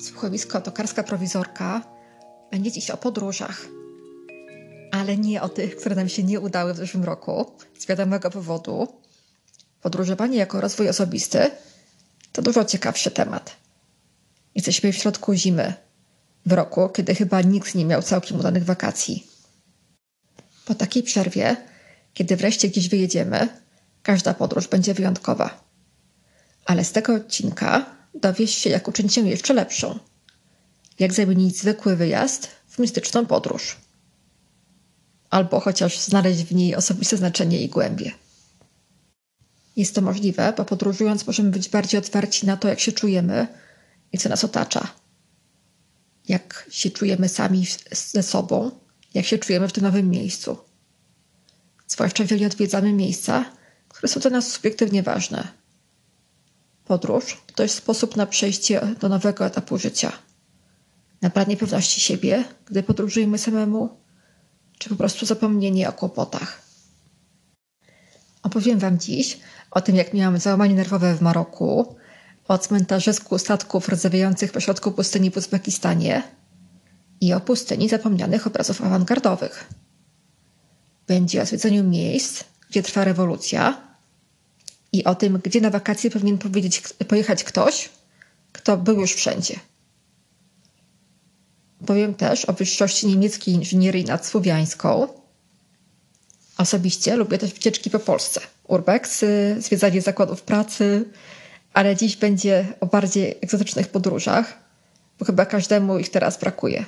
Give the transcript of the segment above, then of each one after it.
Słuchowisko Tokarska Prowizorka będzie dziś o podróżach. Ale nie o tych, które nam się nie udały w zeszłym roku, z wiadomego powodu. Podróżowanie jako rozwój osobisty to dużo ciekawszy temat. Jesteśmy w środku zimy, w roku, kiedy chyba nikt nie miał całkiem udanych wakacji. Po takiej przerwie, kiedy wreszcie gdzieś wyjedziemy, każda podróż będzie wyjątkowa. Ale z tego odcinka dowiesz się, jak uczynić ją jeszcze lepszą. Jak zamienić zwykły wyjazd w mistyczną podróż. Albo chociaż znaleźć w niej osobiste znaczenie i głębie. Jest to możliwe, bo podróżując możemy być bardziej otwarci na to, jak się czujemy i co nas otacza. Jak się czujemy sami ze sobą, jak się czujemy w tym nowym miejscu. Zwłaszcza jeżeli odwiedzamy miejsca, które są dla nas subiektywnie ważne. Podróż to jest sposób na przejście do nowego etapu życia. Nabranie pewności siebie, gdy podróżujemy samemu, czy po prostu zapomnienie o kłopotach. Opowiem Wam dziś o tym, jak miałam załamanie nerwowe w Maroku, o cmentarzysku statków rozmawiających pośrodku pustyni w Uzbekistanie i o pustyni zapomnianych obrazów awangardowych. Będzie o zwiedzaniu miejsc, gdzie trwa rewolucja i o tym, gdzie na wakacje powinien powiedzieć, pojechać ktoś, kto był już wszędzie. Powiem też o wyższości niemieckiej inżynierii nad słowiańską. Osobiście lubię też wycieczki po Polsce. Urbexy, zwiedzanie zakładów pracy, ale dziś będzie o bardziej egzotycznych podróżach, bo chyba każdemu ich teraz brakuje.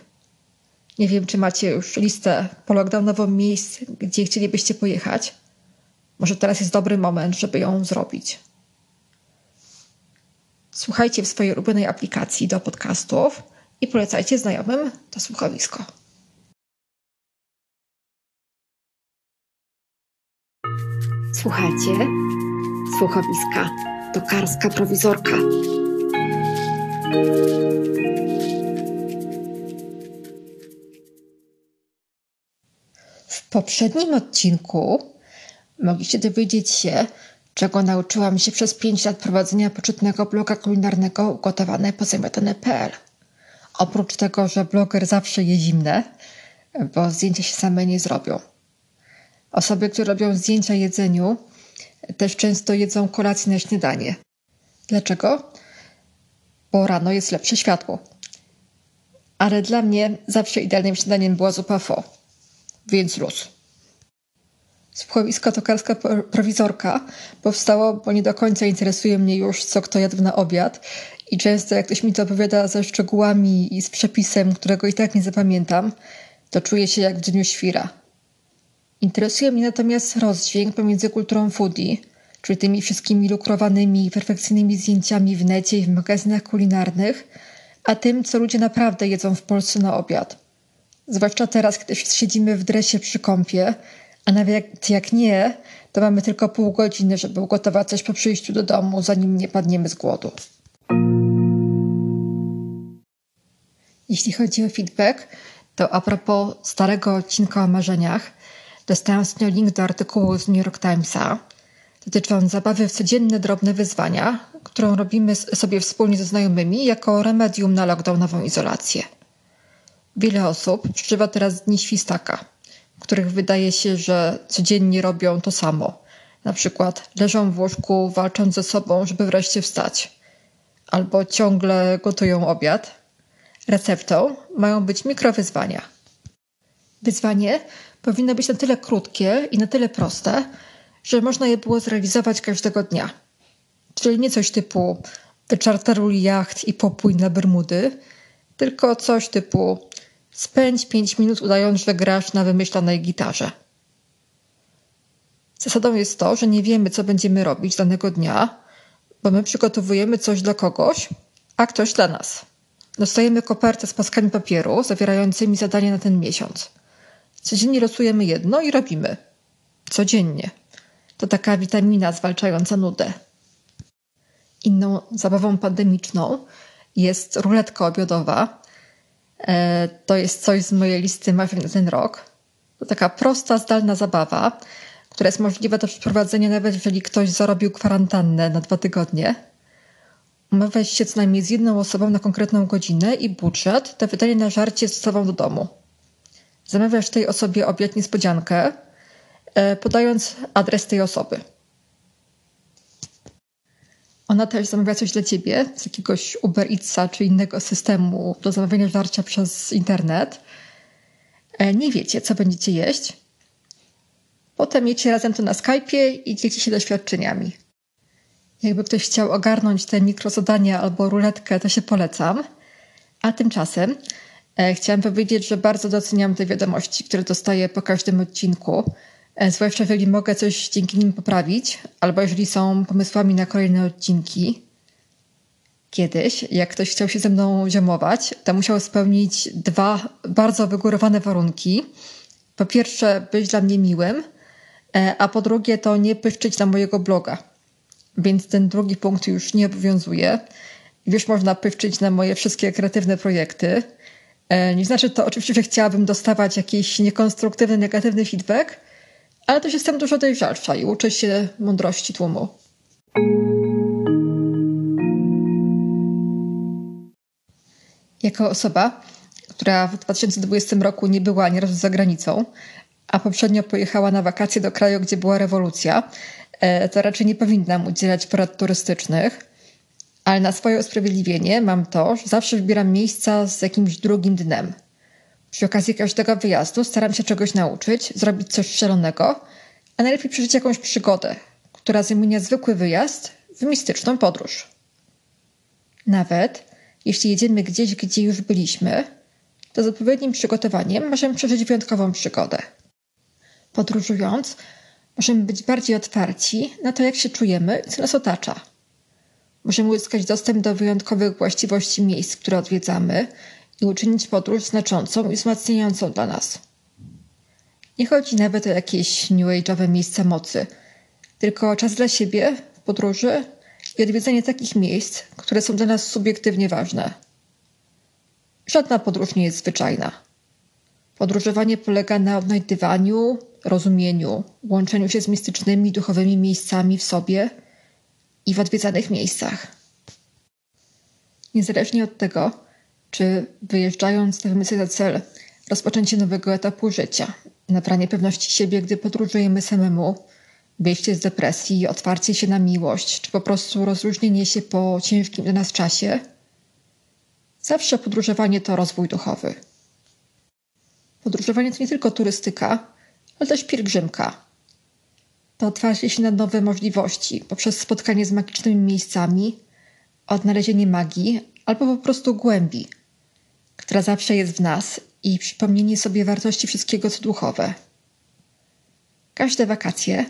Nie wiem, czy macie już listę polockdownową miejsc, gdzie chcielibyście pojechać. Może teraz jest dobry moment, żeby ją zrobić. Słuchajcie w swojej ulubionej aplikacji do podcastów i polecajcie znajomym to słuchowisko. Słuchajcie, słuchowiska, tokarska prowizorka. W poprzednim odcinku mogliście dowiedzieć się, czego nauczyłam się przez pięć lat prowadzenia poczytnego bloga kulinarnego ugotowane po zamiatane.pl. Oprócz tego, że bloger zawsze je zimne, bo zdjęcia się same nie zrobią. Osoby, które robią zdjęcia jedzeniu, też często jedzą kolację na śniadanie. Dlaczego? Bo rano jest lepsze światło. Ale dla mnie zawsze idealnym śniadaniem była zupa fo, więc luz. Słuchowisko Tokarska Prowizorka powstało, bo nie do końca interesuje mnie już, co kto jadł na obiad i często jak ktoś mi to opowiada ze szczegółami i z przepisem, którego i tak nie zapamiętam, to czuję się jak w dniu świra. Interesuje mnie natomiast rozdźwięk pomiędzy kulturą foodie, czyli tymi wszystkimi lukrowanymi perfekcyjnymi zdjęciami w necie i w magazynach kulinarnych, a tym, co ludzie naprawdę jedzą w Polsce na obiad. Zwłaszcza teraz, kiedy siedzimy w dresie przy kąpie, a nawet jak nie, to mamy tylko pół godziny, żeby ugotować coś po przyjściu do domu, zanim nie padniemy z głodu. Jeśli chodzi o feedback, to a propos starego odcinka o marzeniach, dostałam ostatnio link do artykułu z New York Timesa. Dotyczy on zabawy w codzienne drobne wyzwania, którą robimy sobie wspólnie ze znajomymi jako remedium na lockdownową izolację. Wiele osób przeżywa teraz dni świstaka, których wydaje się, że codziennie robią to samo. Na przykład leżą w łóżku, walcząc ze sobą, żeby wreszcie wstać, albo ciągle gotują obiad. Receptą mają być mikrowyzwania. Wyzwanie powinno być na tyle krótkie i na tyle proste, że można je było zrealizować każdego dnia. Czyli nie coś typu wyczarteruj jacht i popój na Bermudy, tylko coś typu Spędź 5 minut udając, że grasz na wymyślonej gitarze. Zasadą jest to, że nie wiemy, co będziemy robić danego dnia, bo my przygotowujemy coś dla kogoś, a ktoś dla nas. Dostajemy kopertę z paskami papieru zawierającymi zadania na ten miesiąc. Codziennie losujemy jedno i robimy. Codziennie. To taka witamina zwalczająca nudę. Inną zabawą pandemiczną jest ruletka obiadowa, to jest coś z mojej listy marzeń na ten rok. To taka prosta, zdalna zabawa, która jest możliwa do przeprowadzenia nawet jeżeli ktoś zarobił kwarantannę na dwa tygodnie. umawiać się co najmniej z jedną osobą na konkretną godzinę i budżet do wydania na żarcie z osobą do domu. Zamawiasz tej osobie obiad niespodziankę, e, podając adres tej osoby. Ona też zamawia coś dla ciebie z jakiegoś Uber Eatsa czy innego systemu do zamawiania żarcia przez internet. E, nie wiecie, co będziecie jeść. Potem jecie razem to na Skype'ie i dzielicie się doświadczeniami. Jakby ktoś chciał ogarnąć te mikrozadania albo ruletkę, to się polecam. A tymczasem e, chciałam powiedzieć, że bardzo doceniam te wiadomości, które dostaję po każdym odcinku. E, zwłaszcza jeżeli mogę coś dzięki nim poprawić, albo jeżeli są pomysłami na kolejne odcinki. Kiedyś, jak ktoś chciał się ze mną ziomować, to musiał spełnić dwa bardzo wygórowane warunki. Po pierwsze, być dla mnie miłym, e, a po drugie, to nie pyszczyć na mojego bloga. Więc ten drugi punkt już nie obowiązuje. Już można pyszczyć na moje wszystkie kreatywne projekty. E, nie znaczy to oczywiście, że chciałabym dostawać jakiś niekonstruktywny, negatywny feedback, ale też jestem dużo dojrzalsza i uczę się mądrości tłumu. Jako osoba, która w 2020 roku nie była ani razu za granicą, a poprzednio pojechała na wakacje do kraju, gdzie była rewolucja, e, to raczej nie powinnam udzielać porad turystycznych. Ale na swoje usprawiedliwienie mam to, że zawsze wybieram miejsca z jakimś drugim dnem. Przy okazji każdego wyjazdu staram się czegoś nauczyć, zrobić coś szalonego, a najlepiej przeżyć jakąś przygodę, która zamienia zwykły wyjazd w mistyczną podróż. Nawet jeśli jedziemy gdzieś, gdzie już byliśmy, to z odpowiednim przygotowaniem możemy przeżyć wyjątkową przygodę. Podróżując, możemy być bardziej otwarci na to, jak się czujemy i co nas otacza. Możemy uzyskać dostęp do wyjątkowych właściwości miejsc, które odwiedzamy i uczynić podróż znaczącą i wzmacniającą dla nas. Nie chodzi nawet o jakieś new age'owe miejsca mocy, tylko czas dla siebie podróży i odwiedzenie takich miejsc, które są dla nas subiektywnie ważne. Żadna podróż nie jest zwyczajna. Podróżowanie polega na odnajdywaniu, rozumieniu, łączeniu się z mistycznymi, duchowymi miejscami w sobie i w odwiedzanych miejscach. Niezależnie od tego, czy wyjeżdżając stawiamy sobie za cel rozpoczęcie nowego etapu życia, nabranie pewności siebie, gdy podróżujemy samemu, wyjście z depresji, otwarcie się na miłość, czy po prostu rozluźnienie się po ciężkim dla nas czasie, zawsze podróżowanie to rozwój duchowy. Podróżowanie to nie tylko turystyka, ale też pielgrzymka. To otwarcie się na nowe możliwości poprzez spotkanie z magicznymi miejscami, odnalezienie magii albo po prostu głębi, która zawsze jest w nas i przypomnienie sobie wartości wszystkiego, co duchowe. Każde wakacje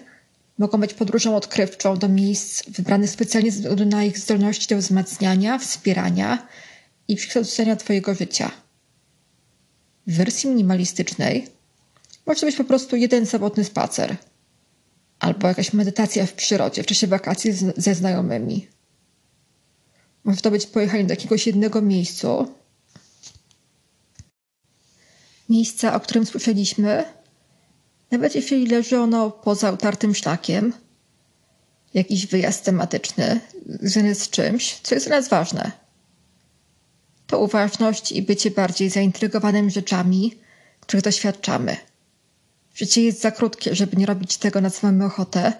mogą być podróżą odkrywczą do miejsc wybranych specjalnie ze względu na ich zdolności do wzmacniania, wspierania i przekształcenia Twojego życia. W wersji minimalistycznej może to być po prostu jeden samotny spacer albo jakaś medytacja w przyrodzie w czasie wakacji ze znajomymi. Może to być pojechanie do jakiegoś jednego miejsca, miejsca, o którym słyszeliśmy, nawet jeśli leży ono poza utartym szlakiem, jakiś wyjazd tematyczny związany z czymś, co jest dla nas ważne. To uważność i bycie bardziej zaintrygowanym rzeczami, których doświadczamy. Życie jest za krótkie, żeby nie robić tego, na co mamy ochotę,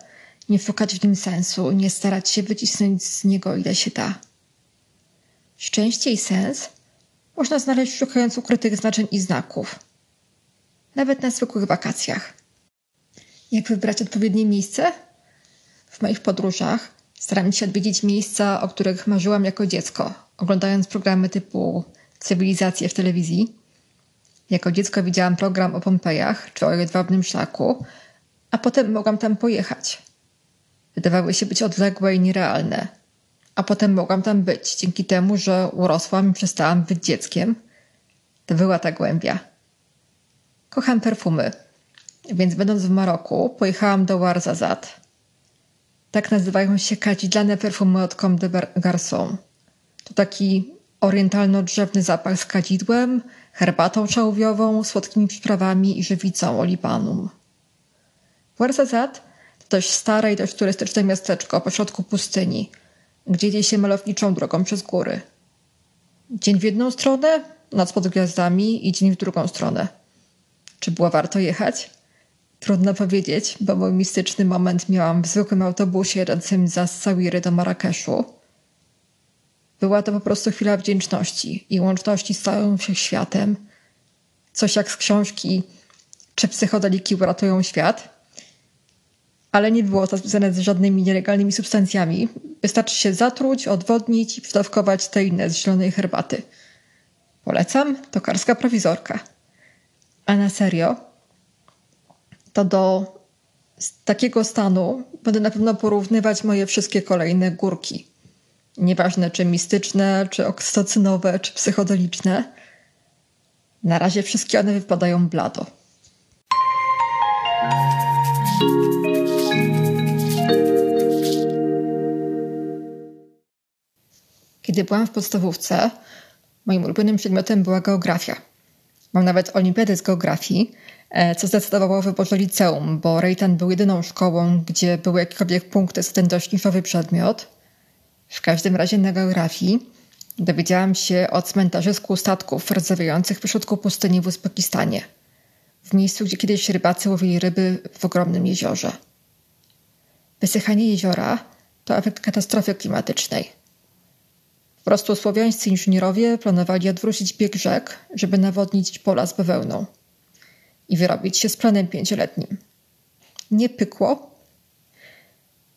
nie szukać w nim sensu, nie starać się wycisnąć z niego ile się da. Szczęście i sens można znaleźć szukając ukrytych znaczeń i znaków. Nawet na zwykłych wakacjach. Jak wybrać odpowiednie miejsce? W moich podróżach staram się odwiedzić miejsca, o których marzyłam jako dziecko, oglądając programy typu Cywilizacje w telewizji. Jako dziecko widziałam program o Pompejach czy o jedwabnym szlaku, a potem mogłam tam pojechać. Wydawały się być odległe i nierealne – a potem mogłam tam być, dzięki temu, że urosłam i przestałam być dzieckiem. To była ta głębia. Kocham perfumy, więc będąc w Maroku, pojechałam do Ouarzazate. Tak nazywają się kadzidlane perfumy od Comme de Garçon. To taki orientalno-drzewny zapach z kadzidłem, herbatą szałwiową, słodkimi przyprawami i żywicą olibanum. Ouarzazate to dość stare i dość turystyczne miasteczko pośrodku pustyni – gdzie jedzie się malowniczą drogą przez góry. Dzień w jedną stronę, noc pod gwiazdami i dzień w drugą stronę. Czy było warto jechać? Trudno powiedzieć, bo mój mistyczny moment miałam w zwykłym autobusie jadącym za Sawiry do Marrakeszu. Była to po prostu chwila wdzięczności i łączności z całym wszechświatem. Coś jak z książki Czy psychodeliki uratują świat? Ale nie było to związane z żadnymi nielegalnymi substancjami. Wystarczy się zatruć, odwodnić i przydawkować te inne z zielonej herbaty. Polecam, to karska prowizorka. A na serio, to do takiego stanu będę na pewno porównywać moje wszystkie kolejne górki. Nieważne czy mistyczne, czy oksytocynowe, czy psychodeliczne. Na razie wszystkie one wypadają blado. Kiedy byłam w podstawówce, moim ulubionym przedmiotem była geografia. Mam nawet olimpiadę z geografii, e, co zdecydowało o wyborze liceum, bo Rejtan był jedyną szkołą, gdzie były jakiekolwiek punkty z ten dość niszowy przedmiot. W każdym razie na geografii dowiedziałam się o cmentarzysku statków rdzewiających w środku pustyni w Uzbekistanie. W miejscu, gdzie kiedyś rybacy łowili ryby w ogromnym jeziorze. Wysychanie jeziora to efekt katastrofy klimatycznej – po prostu słowiańscy inżynierowie planowali odwrócić bieg rzek, żeby nawodnić pola z bawełną i wyrobić się z planem pięcioletnim. Nie pykło.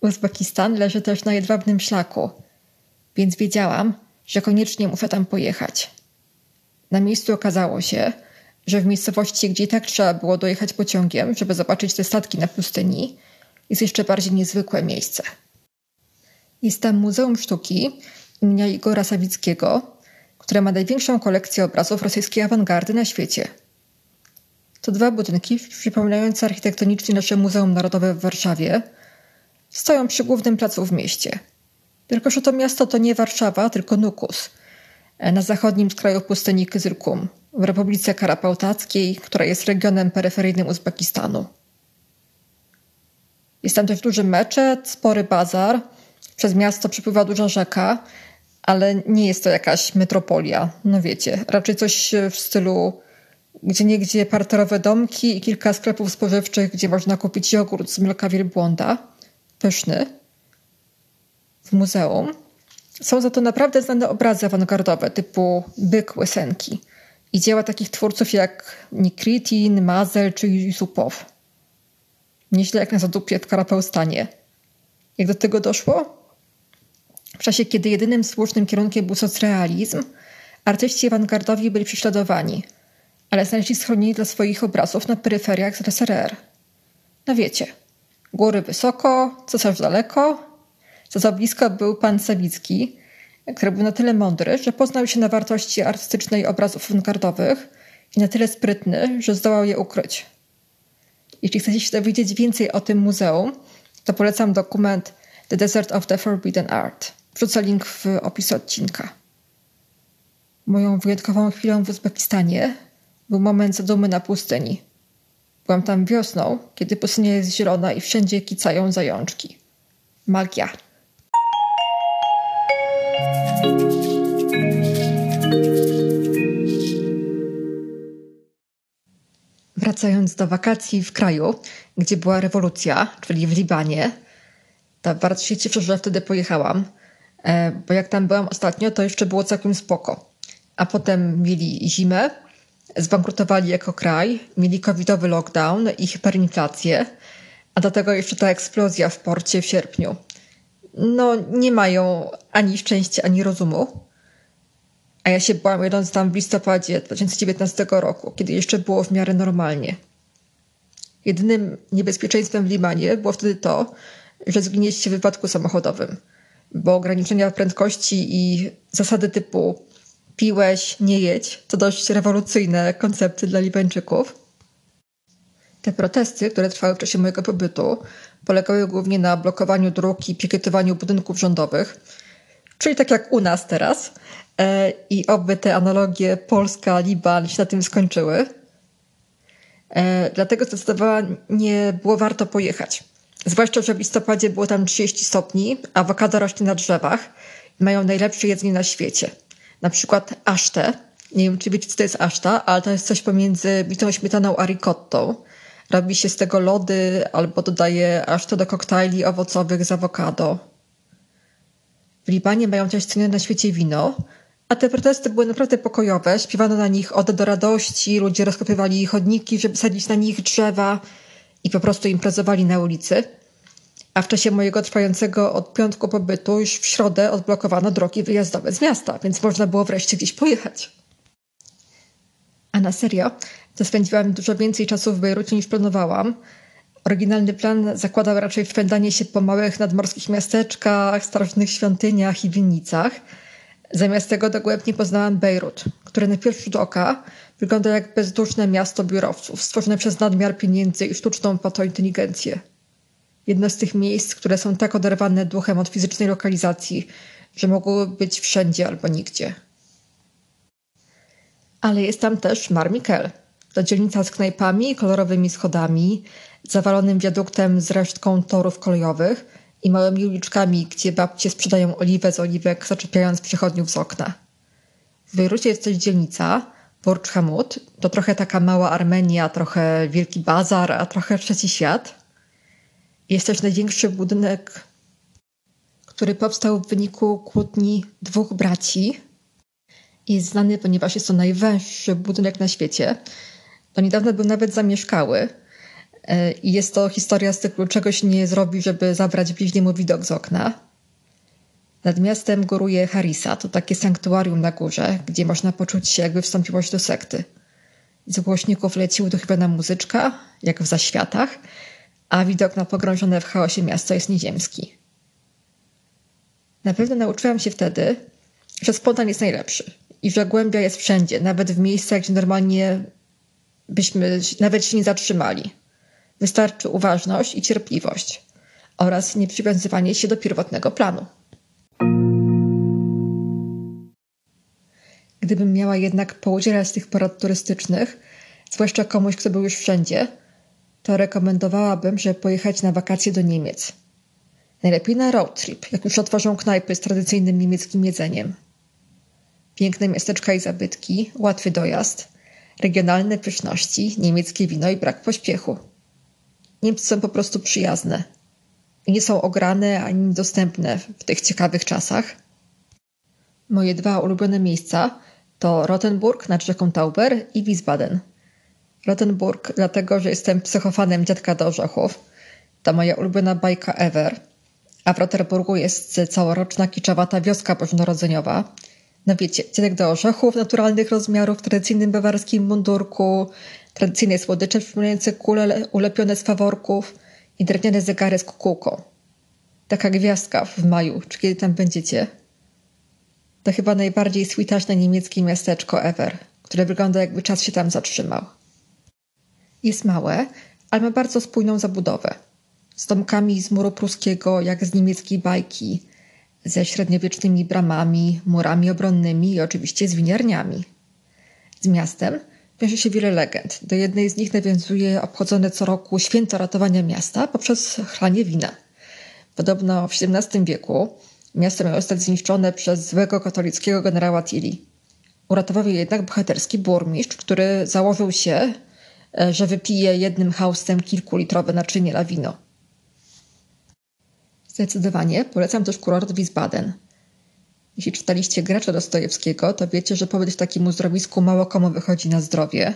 Uzbekistan leży też na jedwabnym szlaku, więc wiedziałam, że koniecznie muszę tam pojechać. Na miejscu okazało się, że w miejscowości, gdzie i tak trzeba było dojechać pociągiem, żeby zobaczyć te statki na pustyni, jest jeszcze bardziej niezwykłe miejsce. Jest tam Muzeum Sztuki, imienia Igora Sawickiego, które ma największą kolekcję obrazów rosyjskiej awangardy na świecie. To dwa budynki przypominające architektonicznie nasze Muzeum Narodowe w Warszawie stoją przy głównym placu w mieście. Tylko, że to miasto to nie Warszawa, tylko Nukus, na zachodnim skraju pustyni Kyzylkum, w Republice Karapałtackiej, która jest regionem peryferyjnym Uzbekistanu. Jest tam też duży meczet, spory bazar, przez miasto przepływa duża rzeka, ale nie jest to jakaś metropolia, no wiecie, raczej coś w stylu gdzie niegdzie parterowe domki i kilka sklepów spożywczych, gdzie można kupić jogurt z mleka wielbłąda, pyszny, w muzeum. Są za to naprawdę znane obrazy awangardowe typu Byk Łysenki i dzieła takich twórców jak Nikritin, Mazel czy Yusupow. Nieźle jak na zadupie w Karapałstanie. Jak do tego doszło? W czasie, kiedy jedynym słusznym kierunkiem był socrealizm, artyści awangardowi byli prześladowani, ale znaleźli schronienie dla swoich obrazów na peryferiach ZSRR. No wiecie, góry wysoko, cesarz daleko, co za blisko był pan Sawicki, który był na tyle mądry, że poznał się na wartości artystycznej obrazów awangardowych i na tyle sprytny, że zdołał je ukryć. Jeśli chcecie się dowiedzieć więcej o tym muzeum, to polecam dokument The Desert of the Forbidden Art. Wrzucę link w opis odcinka. Moją wyjątkową chwilą w Uzbekistanie był moment zadumy na pustyni. Byłam tam wiosną, kiedy pustynia jest zielona i wszędzie kicają zajączki. Magia. Wracając do wakacji w kraju, gdzie była rewolucja, czyli w Libanie, to bardzo się cieszę, że wtedy pojechałam bo jak tam byłam ostatnio, to jeszcze było całkiem spoko. A potem mieli zimę, zbankrutowali jako kraj, mieli covidowy lockdown i hiperinflację, a do tego jeszcze ta eksplozja w porcie w sierpniu. No, nie mają ani szczęścia, ani rozumu. A ja się bałam jadąc tam w listopadzie 2019 roku, kiedy jeszcze było w miarę normalnie. Jedynym niebezpieczeństwem w Limanie było wtedy to, że zginiecie w wypadku samochodowym – bo ograniczenia prędkości i zasady typu piłeś, nie jedź to dość rewolucyjne koncepty dla Libańczyków. Te protesty, które trwały w czasie mojego pobytu, polegały głównie na blokowaniu dróg i pikietowaniu budynków rządowych, czyli tak jak u nas teraz. E, I oby te analogie Polska-Liban się na tym skończyły. E, dlatego zdecydowanie było warto pojechać. Zwłaszcza, że w listopadzie było tam 30 stopni, awokado rośnie na drzewach mają najlepsze jedzenie na świecie. Na przykład asztę. Nie wiem, czy wiecie, co to jest aszta, ale to jest coś pomiędzy bitą śmietaną a ricottą. Robi się z tego lody albo dodaje asztę do koktajli owocowych z awokado. W Libanie mają też cenione na świecie wino, a te protesty były naprawdę pokojowe. Śpiewano na nich ode do radości, ludzie rozkopywali chodniki, żeby sadzić na nich drzewa i po prostu imprezowali na ulicy. A w czasie mojego trwającego od piątku pobytu już w środę odblokowano drogi wyjazdowe z miasta, więc można było wreszcie gdzieś pojechać. A na serio, to spędziłam dużo więcej czasu w Bejrucie niż planowałam. Oryginalny plan zakładał raczej wpędanie się po małych nadmorskich miasteczkach, starożytnych świątyniach i winnicach. Zamiast tego dogłębnie poznałam Bejrut, które na pierwszy rzut oka wygląda jak bezduszne miasto biurowców, stworzone przez nadmiar pieniędzy i sztuczną fotointeligencję. Jedno z tych miejsc, które są tak oderwane duchem od fizycznej lokalizacji, że mogły być wszędzie albo nigdzie. Ale jest tam też Marmikel. To dzielnica z knajpami, kolorowymi schodami, zawalonym wiaduktem z resztką torów kolejowych i małymi uliczkami, gdzie babcie sprzedają oliwę z oliwek, zaczepiając przechodniów z okna. W Bejrucie jest też dzielnica, Hamud. To trochę taka mała Armenia, trochę wielki bazar, a trochę trzeci świat. Jest też największy budynek, który powstał w wyniku kłótni dwóch braci. Jest znany, ponieważ jest to najwęższy budynek na świecie. Do niedawna był nawet zamieszkały. E, I jest to historia z cyklu czegoś nie zrobi, żeby zabrać bliźniemu widok z okna. Nad miastem góruje Harisa, to takie sanktuarium na górze, gdzie można poczuć się jakby wstąpiłość do sekty. Z głośników leci uduchowiona muzyczka, jak w zaświatach, a widok na pogrążone w chaosie miasto jest nieziemski. Na pewno nauczyłam się wtedy, że spontan jest najlepszy i że głębia jest wszędzie, nawet w miejscach, gdzie normalnie byśmy nawet się nie zatrzymali. Wystarczy uważność i cierpliwość oraz nieprzywiązywanie się do pierwotnego planu. Gdybym miała jednak poudzielać tych porad turystycznych, zwłaszcza komuś, kto był już wszędzie, to rekomendowałabym, żeby pojechać na wakacje do Niemiec. Najlepiej na road trip, jak już otworzą knajpy z tradycyjnym niemieckim jedzeniem. Piękne miasteczka i zabytki, łatwy dojazd, regionalne pyszności, niemieckie wino i brak pośpiechu. Niemcy są po prostu przyjazne. Nie są ograne ani niedostępne w tych ciekawych czasach. Moje dwa ulubione miejsca to Rottenburg nad rzeką Tauber i Wiesbaden. Rottenburg dlatego, że jestem psychofanem dziadka do orzechów. To moja ulubiona bajka ever. A w Rottenburgu jest całoroczna kiczowata wioska bożonarodzeniowa. No wiecie, dziadek do orzechów naturalnych rozmiarów w tradycyjnym bawarskim mundurku, tradycyjne słodycze przypominające kule ulepione z faworków i drewniane zegary z kukułką. Taka gwiazdka w maju, czy kiedy tam będziecie. To chyba najbardziej switaczne niemieckie miasteczko ever, które wygląda jakby czas się tam zatrzymał. Jest małe, ale ma bardzo spójną zabudowę. Z domkami z muru pruskiego, jak z niemieckiej bajki, ze średniowiecznymi bramami, murami obronnymi i oczywiście z winiarniami. Z miastem wiąże się wiele legend. Do jednej z nich nawiązuje obchodzone co roku święto ratowania miasta poprzez chlanie wina. Podobno w XVII wieku miasto miało zostać zniszczone przez złego katolickiego generała Tilly. Uratował je jednak bohaterski burmistrz, który założył się, e, że wypije jednym haustem kilkulitrowe naczynie na wino. Zdecydowanie polecam też kurort Wiesbaden. Jeśli czytaliście Gracza Dostojewskiego, to wiecie, że pobyt w takim uzdrowisku mało komu wychodzi na zdrowie.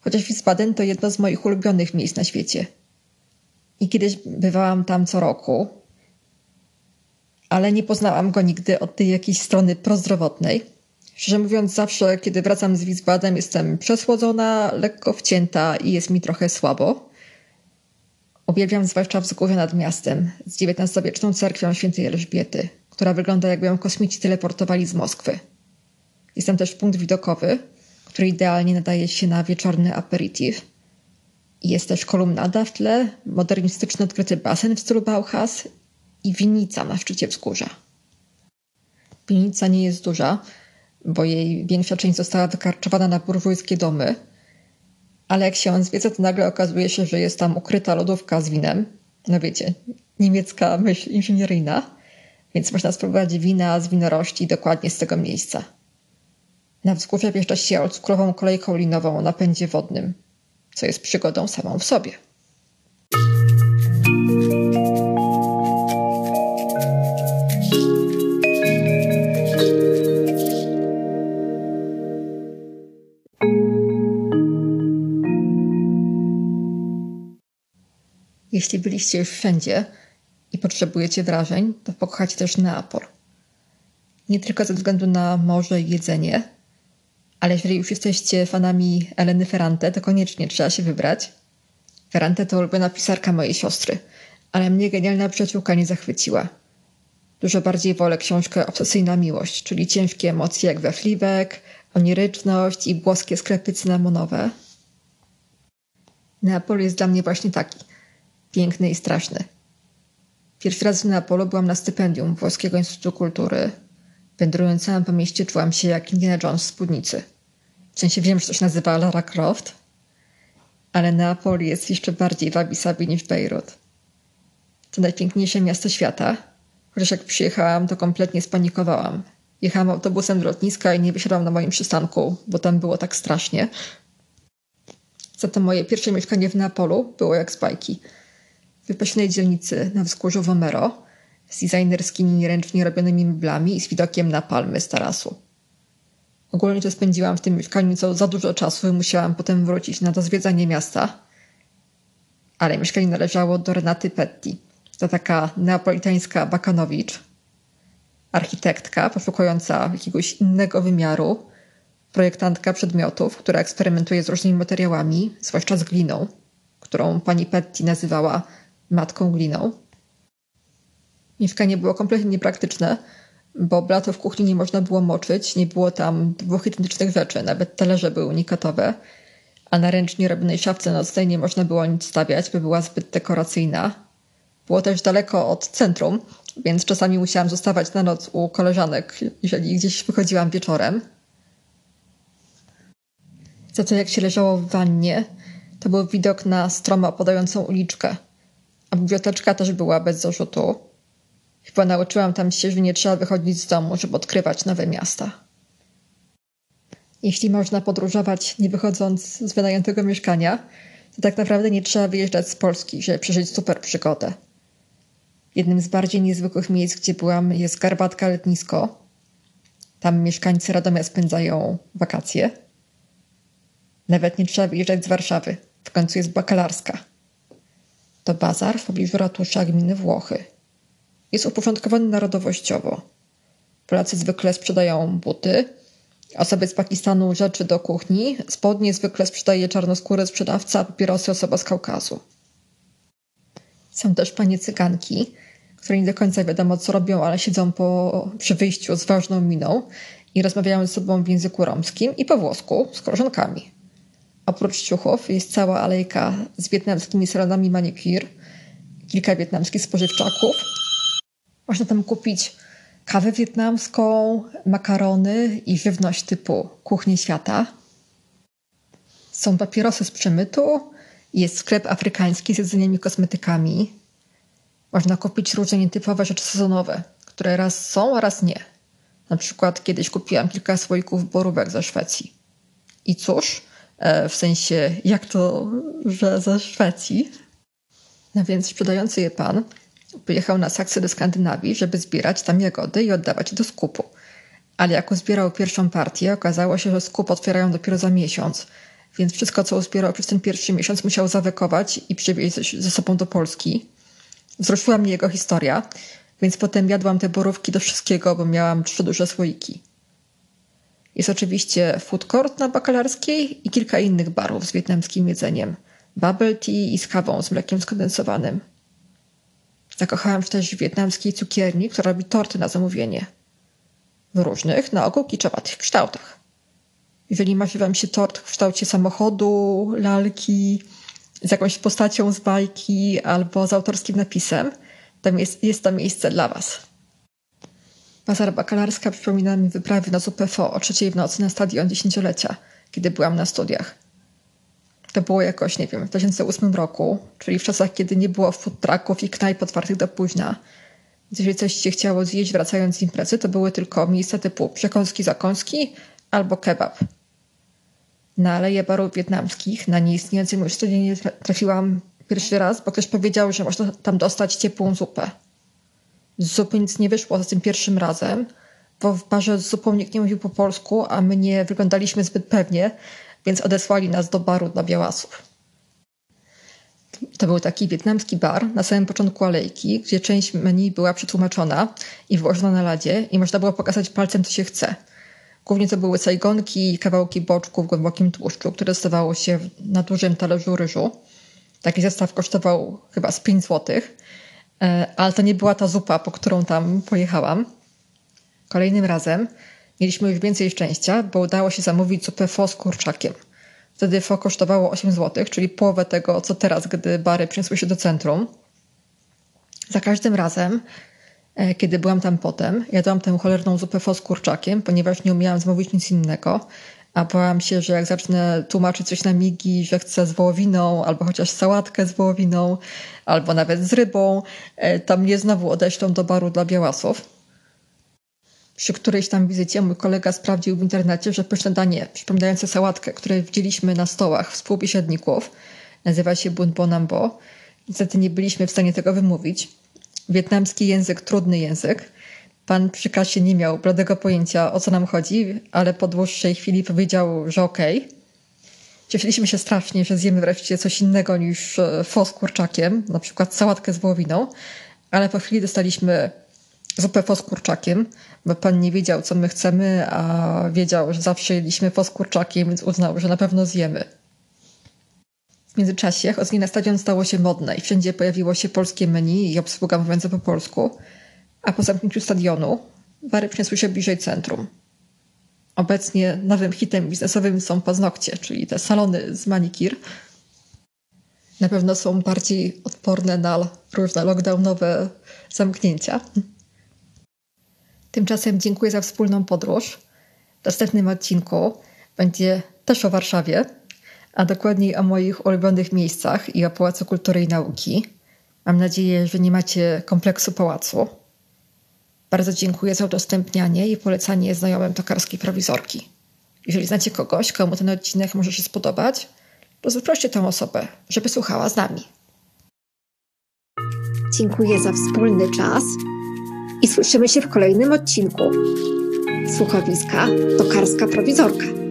Chociaż Wiesbaden to jedno z moich ulubionych miejsc na świecie. I kiedyś bywałam tam co roku, ale nie poznałam go nigdy od tej jakiejś strony prozdrowotnej. Szczerze mówiąc, zawsze, kiedy wracam z Wiesbaden, jestem przesłodzona, lekko wcięta i jest mi trochę słabo. Uwielbiam zwłaszcza wzgórze nad miastem, z XIX-wieczną cerkwią świętej Elżbiety, która wygląda jakby ją kosmici teleportowali z Moskwy. Jest tam też punkt widokowy, który idealnie nadaje się na wieczorny aperitif. Jest też kolumnada w tle, modernistyczny odkryty basen w stylu Bauhaus i winnica na szczycie wzgórza. Winnica nie jest duża, bo jej większa część została wykarczowana na burżujskie domy – ale jak się zwiedza, to nagle okazuje się, że jest tam ukryta lodówka z winem, no wiecie, niemiecka myśl inżynieryjna, więc można spróbować wina z winorośli dokładnie z tego miejsca. Na wzgórze wjeżdża się cukrową kolejką linową o napędzie wodnym, co jest przygodą samą w sobie. Jeśli byliście już wszędzie i potrzebujecie wrażeń, to pokochacie też Neapol. Nie tylko ze względu na morze i jedzenie, ale jeżeli już jesteście fanami Eleny Ferrante, to koniecznie trzeba się wybrać. Ferrante to ulubiona pisarka mojej siostry, ale mnie genialna przyjaciółka nie zachwyciła. Dużo bardziej wolę książkę Obsesyjna Miłość, czyli ciężkie emocje jak we Fleabag, oniryczność i błoskie sklepy cynamonowe. Neapol jest dla mnie właśnie taki – piękny i straszny. Pierwszy raz w Neapolu byłam na stypendium Włoskiego Instytutu Kultury. Wędrując całym po mieście czułam się jak Indiana Jones w spódnicy. W sensie wiem, że się nazywa Lara Croft, ale Neapol jest jeszcze bardziej wabi-sabi niż Bejrut. To najpiękniejsze miasto świata, chociaż jak przyjechałam, to kompletnie spanikowałam. Jechałam autobusem do lotniska i nie wysiadłam na moim przystanku, bo tam było tak strasznie. Za to moje pierwsze mieszkanie w Neapolu było jak z bajki – wypasionej dzielnicy na wzgórzu Womero z designerskimi ręcznie robionymi meblami i z widokiem na palmy z tarasu. Ogólnie to spędziłam w tym mieszkaniu co za dużo czasu i musiałam potem wrócić na to zwiedzanie miasta. Ale mieszkanie należało do Renaty Petti. To taka neapolitańska Bakanowicz, architektka poszukująca jakiegoś innego wymiaru, projektantka przedmiotów, która eksperymentuje z różnymi materiałami, zwłaszcza z gliną, którą pani Petti nazywała matką gliną. Mieszkanie było kompletnie niepraktyczne, bo blato w kuchni nie można było moczyć, nie było tam dwóch identycznych rzeczy, nawet talerze były unikatowe, a na ręcznie robionej szafce nocnej nie można było nic stawiać, by była zbyt dekoracyjna. Było też daleko od centrum, więc czasami musiałam zostawać na noc u koleżanek, jeżeli gdzieś wychodziłam wieczorem. Za to jak się leżało w wannie, to był widok na stromo podającą uliczkę – a biblioteczka też była bez zarzutu. Chyba nauczyłam tam się, że nie trzeba wychodzić z domu, żeby odkrywać nowe miasta. Jeśli można podróżować nie wychodząc z wynajętego mieszkania, to tak naprawdę nie trzeba wyjeżdżać z Polski, żeby przeżyć super przygodę. Jednym z bardziej niezwykłych miejsc, gdzie byłam, jest Garbatka Letnisko. Tam mieszkańcy Radomia spędzają wakacje. Nawet nie trzeba wyjeżdżać z Warszawy. W końcu jest bakalarska. To bazar w pobliżu ratusza gminy Włochy. Jest uporządkowany narodowościowo. Polacy zwykle sprzedają buty, osoby z Pakistanu rzeczy do kuchni, spodnie zwykle sprzedaje czarnoskóry sprzedawca, papierosy osoba z Kaukazu. Są też panie cyganki, które nie do końca wiadomo co robią, ale siedzą po, przy wyjściu z ważną miną i rozmawiają ze sobą w języku romskim i po włosku z koleżankami. Oprócz ciuchów jest cała alejka z wietnamskimi salonami manicure, kilka wietnamskich spożywczaków. Można tam kupić kawę wietnamską, makarony i żywność typu kuchni świata. Są papierosy z przemytu, jest sklep afrykański z jedzeniem i kosmetykami. Można kupić różne nietypowe rzeczy sezonowe, które raz są, a raz nie. Na przykład kiedyś kupiłam kilka słoików borówek ze Szwecji. I cóż, w sensie, jak to, że ze Szwecji. No więc sprzedający je pan pojechał na Saksy do Skandynawii, żeby zbierać tam jagody i oddawać do skupu. Ale jak uzbierał pierwszą partię, okazało się, że skup otwierają dopiero za miesiąc, więc wszystko, co uzbierał przez ten pierwszy miesiąc, musiał zawekować i przywieźć ze sobą do Polski. Wzruszyła mnie jego historia, więc potem jadłam te borówki do wszystkiego, bo miałam trzy duże słoiki. Jest oczywiście food court na Bakalarskiej i kilka innych barów z wietnamskim jedzeniem. Bubble tea i z kawą z mlekiem skondensowanym. Zakochałam się też w wietnamskiej cukierni, która robi torty na zamówienie. W różnych, na ogół kiczowatych kształtach. Jeżeli marzy wam się tort w kształcie samochodu, lalki, z jakąś postacią z bajki albo z autorskim napisem, to jest, jest to miejsce dla was. Bazar bakalarska przypomina mi wyprawy na ZUPFO o trzeciej w nocy na stadion dziesięciolecia, kiedy byłam na studiach. To było jakoś, nie wiem, w 2008 roku, czyli w czasach, kiedy nie było food trucków i knajp otwartych do późna. Więc jeżeli coś się chciało zjeść wracając z imprezy, to były tylko miejsca typu przekąski, zakąski albo kebab. Na aleje barów wietnamskich na nieistniejącym już nie trafiłam pierwszy raz, bo ktoś powiedział, że można tam dostać ciepłą zupę. Z zupy nic nie wyszło za tym pierwszym razem, bo w barze z zupą nikt nie mówił po polsku, a my nie wyglądaliśmy zbyt pewnie, więc odesłali nas do baru dla białasów. To był taki wietnamski bar na samym początku alejki, gdzie część menu była przetłumaczona i wyłożona na ladzie i można było pokazać palcem, co się chce. Głównie to były sajgonki i kawałki boczku w głębokim tłuszczu, które dostawało się na dużym talerzu ryżu. Taki zestaw kosztował chyba z 5 zł, e, ale to nie była ta zupa, po którą tam pojechałam. Kolejnym razem mieliśmy już więcej szczęścia, bo udało się zamówić zupę fo z kurczakiem. Wtedy fo kosztowało 8 zł, czyli połowę tego, co teraz, gdy bary przeniosły się do centrum. Za każdym razem, e, kiedy byłam tam potem, jadłam tę cholerną zupę fo z kurczakiem, ponieważ nie umiałam zamówić nic innego, a bałam się, że jak zacznę tłumaczyć coś na migi, że chcę z wołowiną, albo chociaż sałatkę z wołowiną, albo nawet z rybą, e, to mnie znowu odeślą do baru dla białasów. Przy którejś tam wizycie mój kolega sprawdził w internecie, że pyszne danie przypominające sałatkę, które widzieliśmy na stołach współbiesiadników, nazywa się Bun Bonambo. Niestety nie byliśmy w stanie tego wymówić. Wietnamski język, trudny język. Pan przy kasie nie miał bladego pojęcia, o co nam chodzi, ale po dłuższej chwili powiedział, że okej. Okay. Cieszyliśmy się strasznie, że zjemy wreszcie coś innego niż e, fos z kurczakiem, na przykład sałatkę z wołowiną, ale po chwili dostaliśmy zupę fos z kurczakiem, bo pan nie wiedział, co my chcemy, a wiedział, że zawsze jedliśmy fos z kurczakiem, więc uznał, że na pewno zjemy. W międzyczasie chodzenie na stadion stało się modne i wszędzie pojawiło się polskie menu i obsługa mówiąca po polsku, a po zamknięciu stadionu bary przeniosły się bliżej centrum. Obecnie nowym hitem biznesowym są paznokcie, czyli te salony z manikir. Na pewno są bardziej odporne na różne lockdownowe zamknięcia. Tymczasem dziękuję za wspólną podróż. W następnym odcinku będzie też o Warszawie, a dokładniej o moich ulubionych miejscach i o Pałacu Kultury i Nauki. Mam nadzieję, że nie macie kompleksu pałacu. Bardzo dziękuję za udostępnianie i polecanie znajomym tokarskiej prowizorki. Jeżeli znacie kogoś, komu ten odcinek może się spodobać, to zaproście tę osobę, żeby słuchała z nami. Dziękuję za wspólny czas i słyszymy się w kolejnym odcinku. Słuchowiska Tokarska Prowizorka.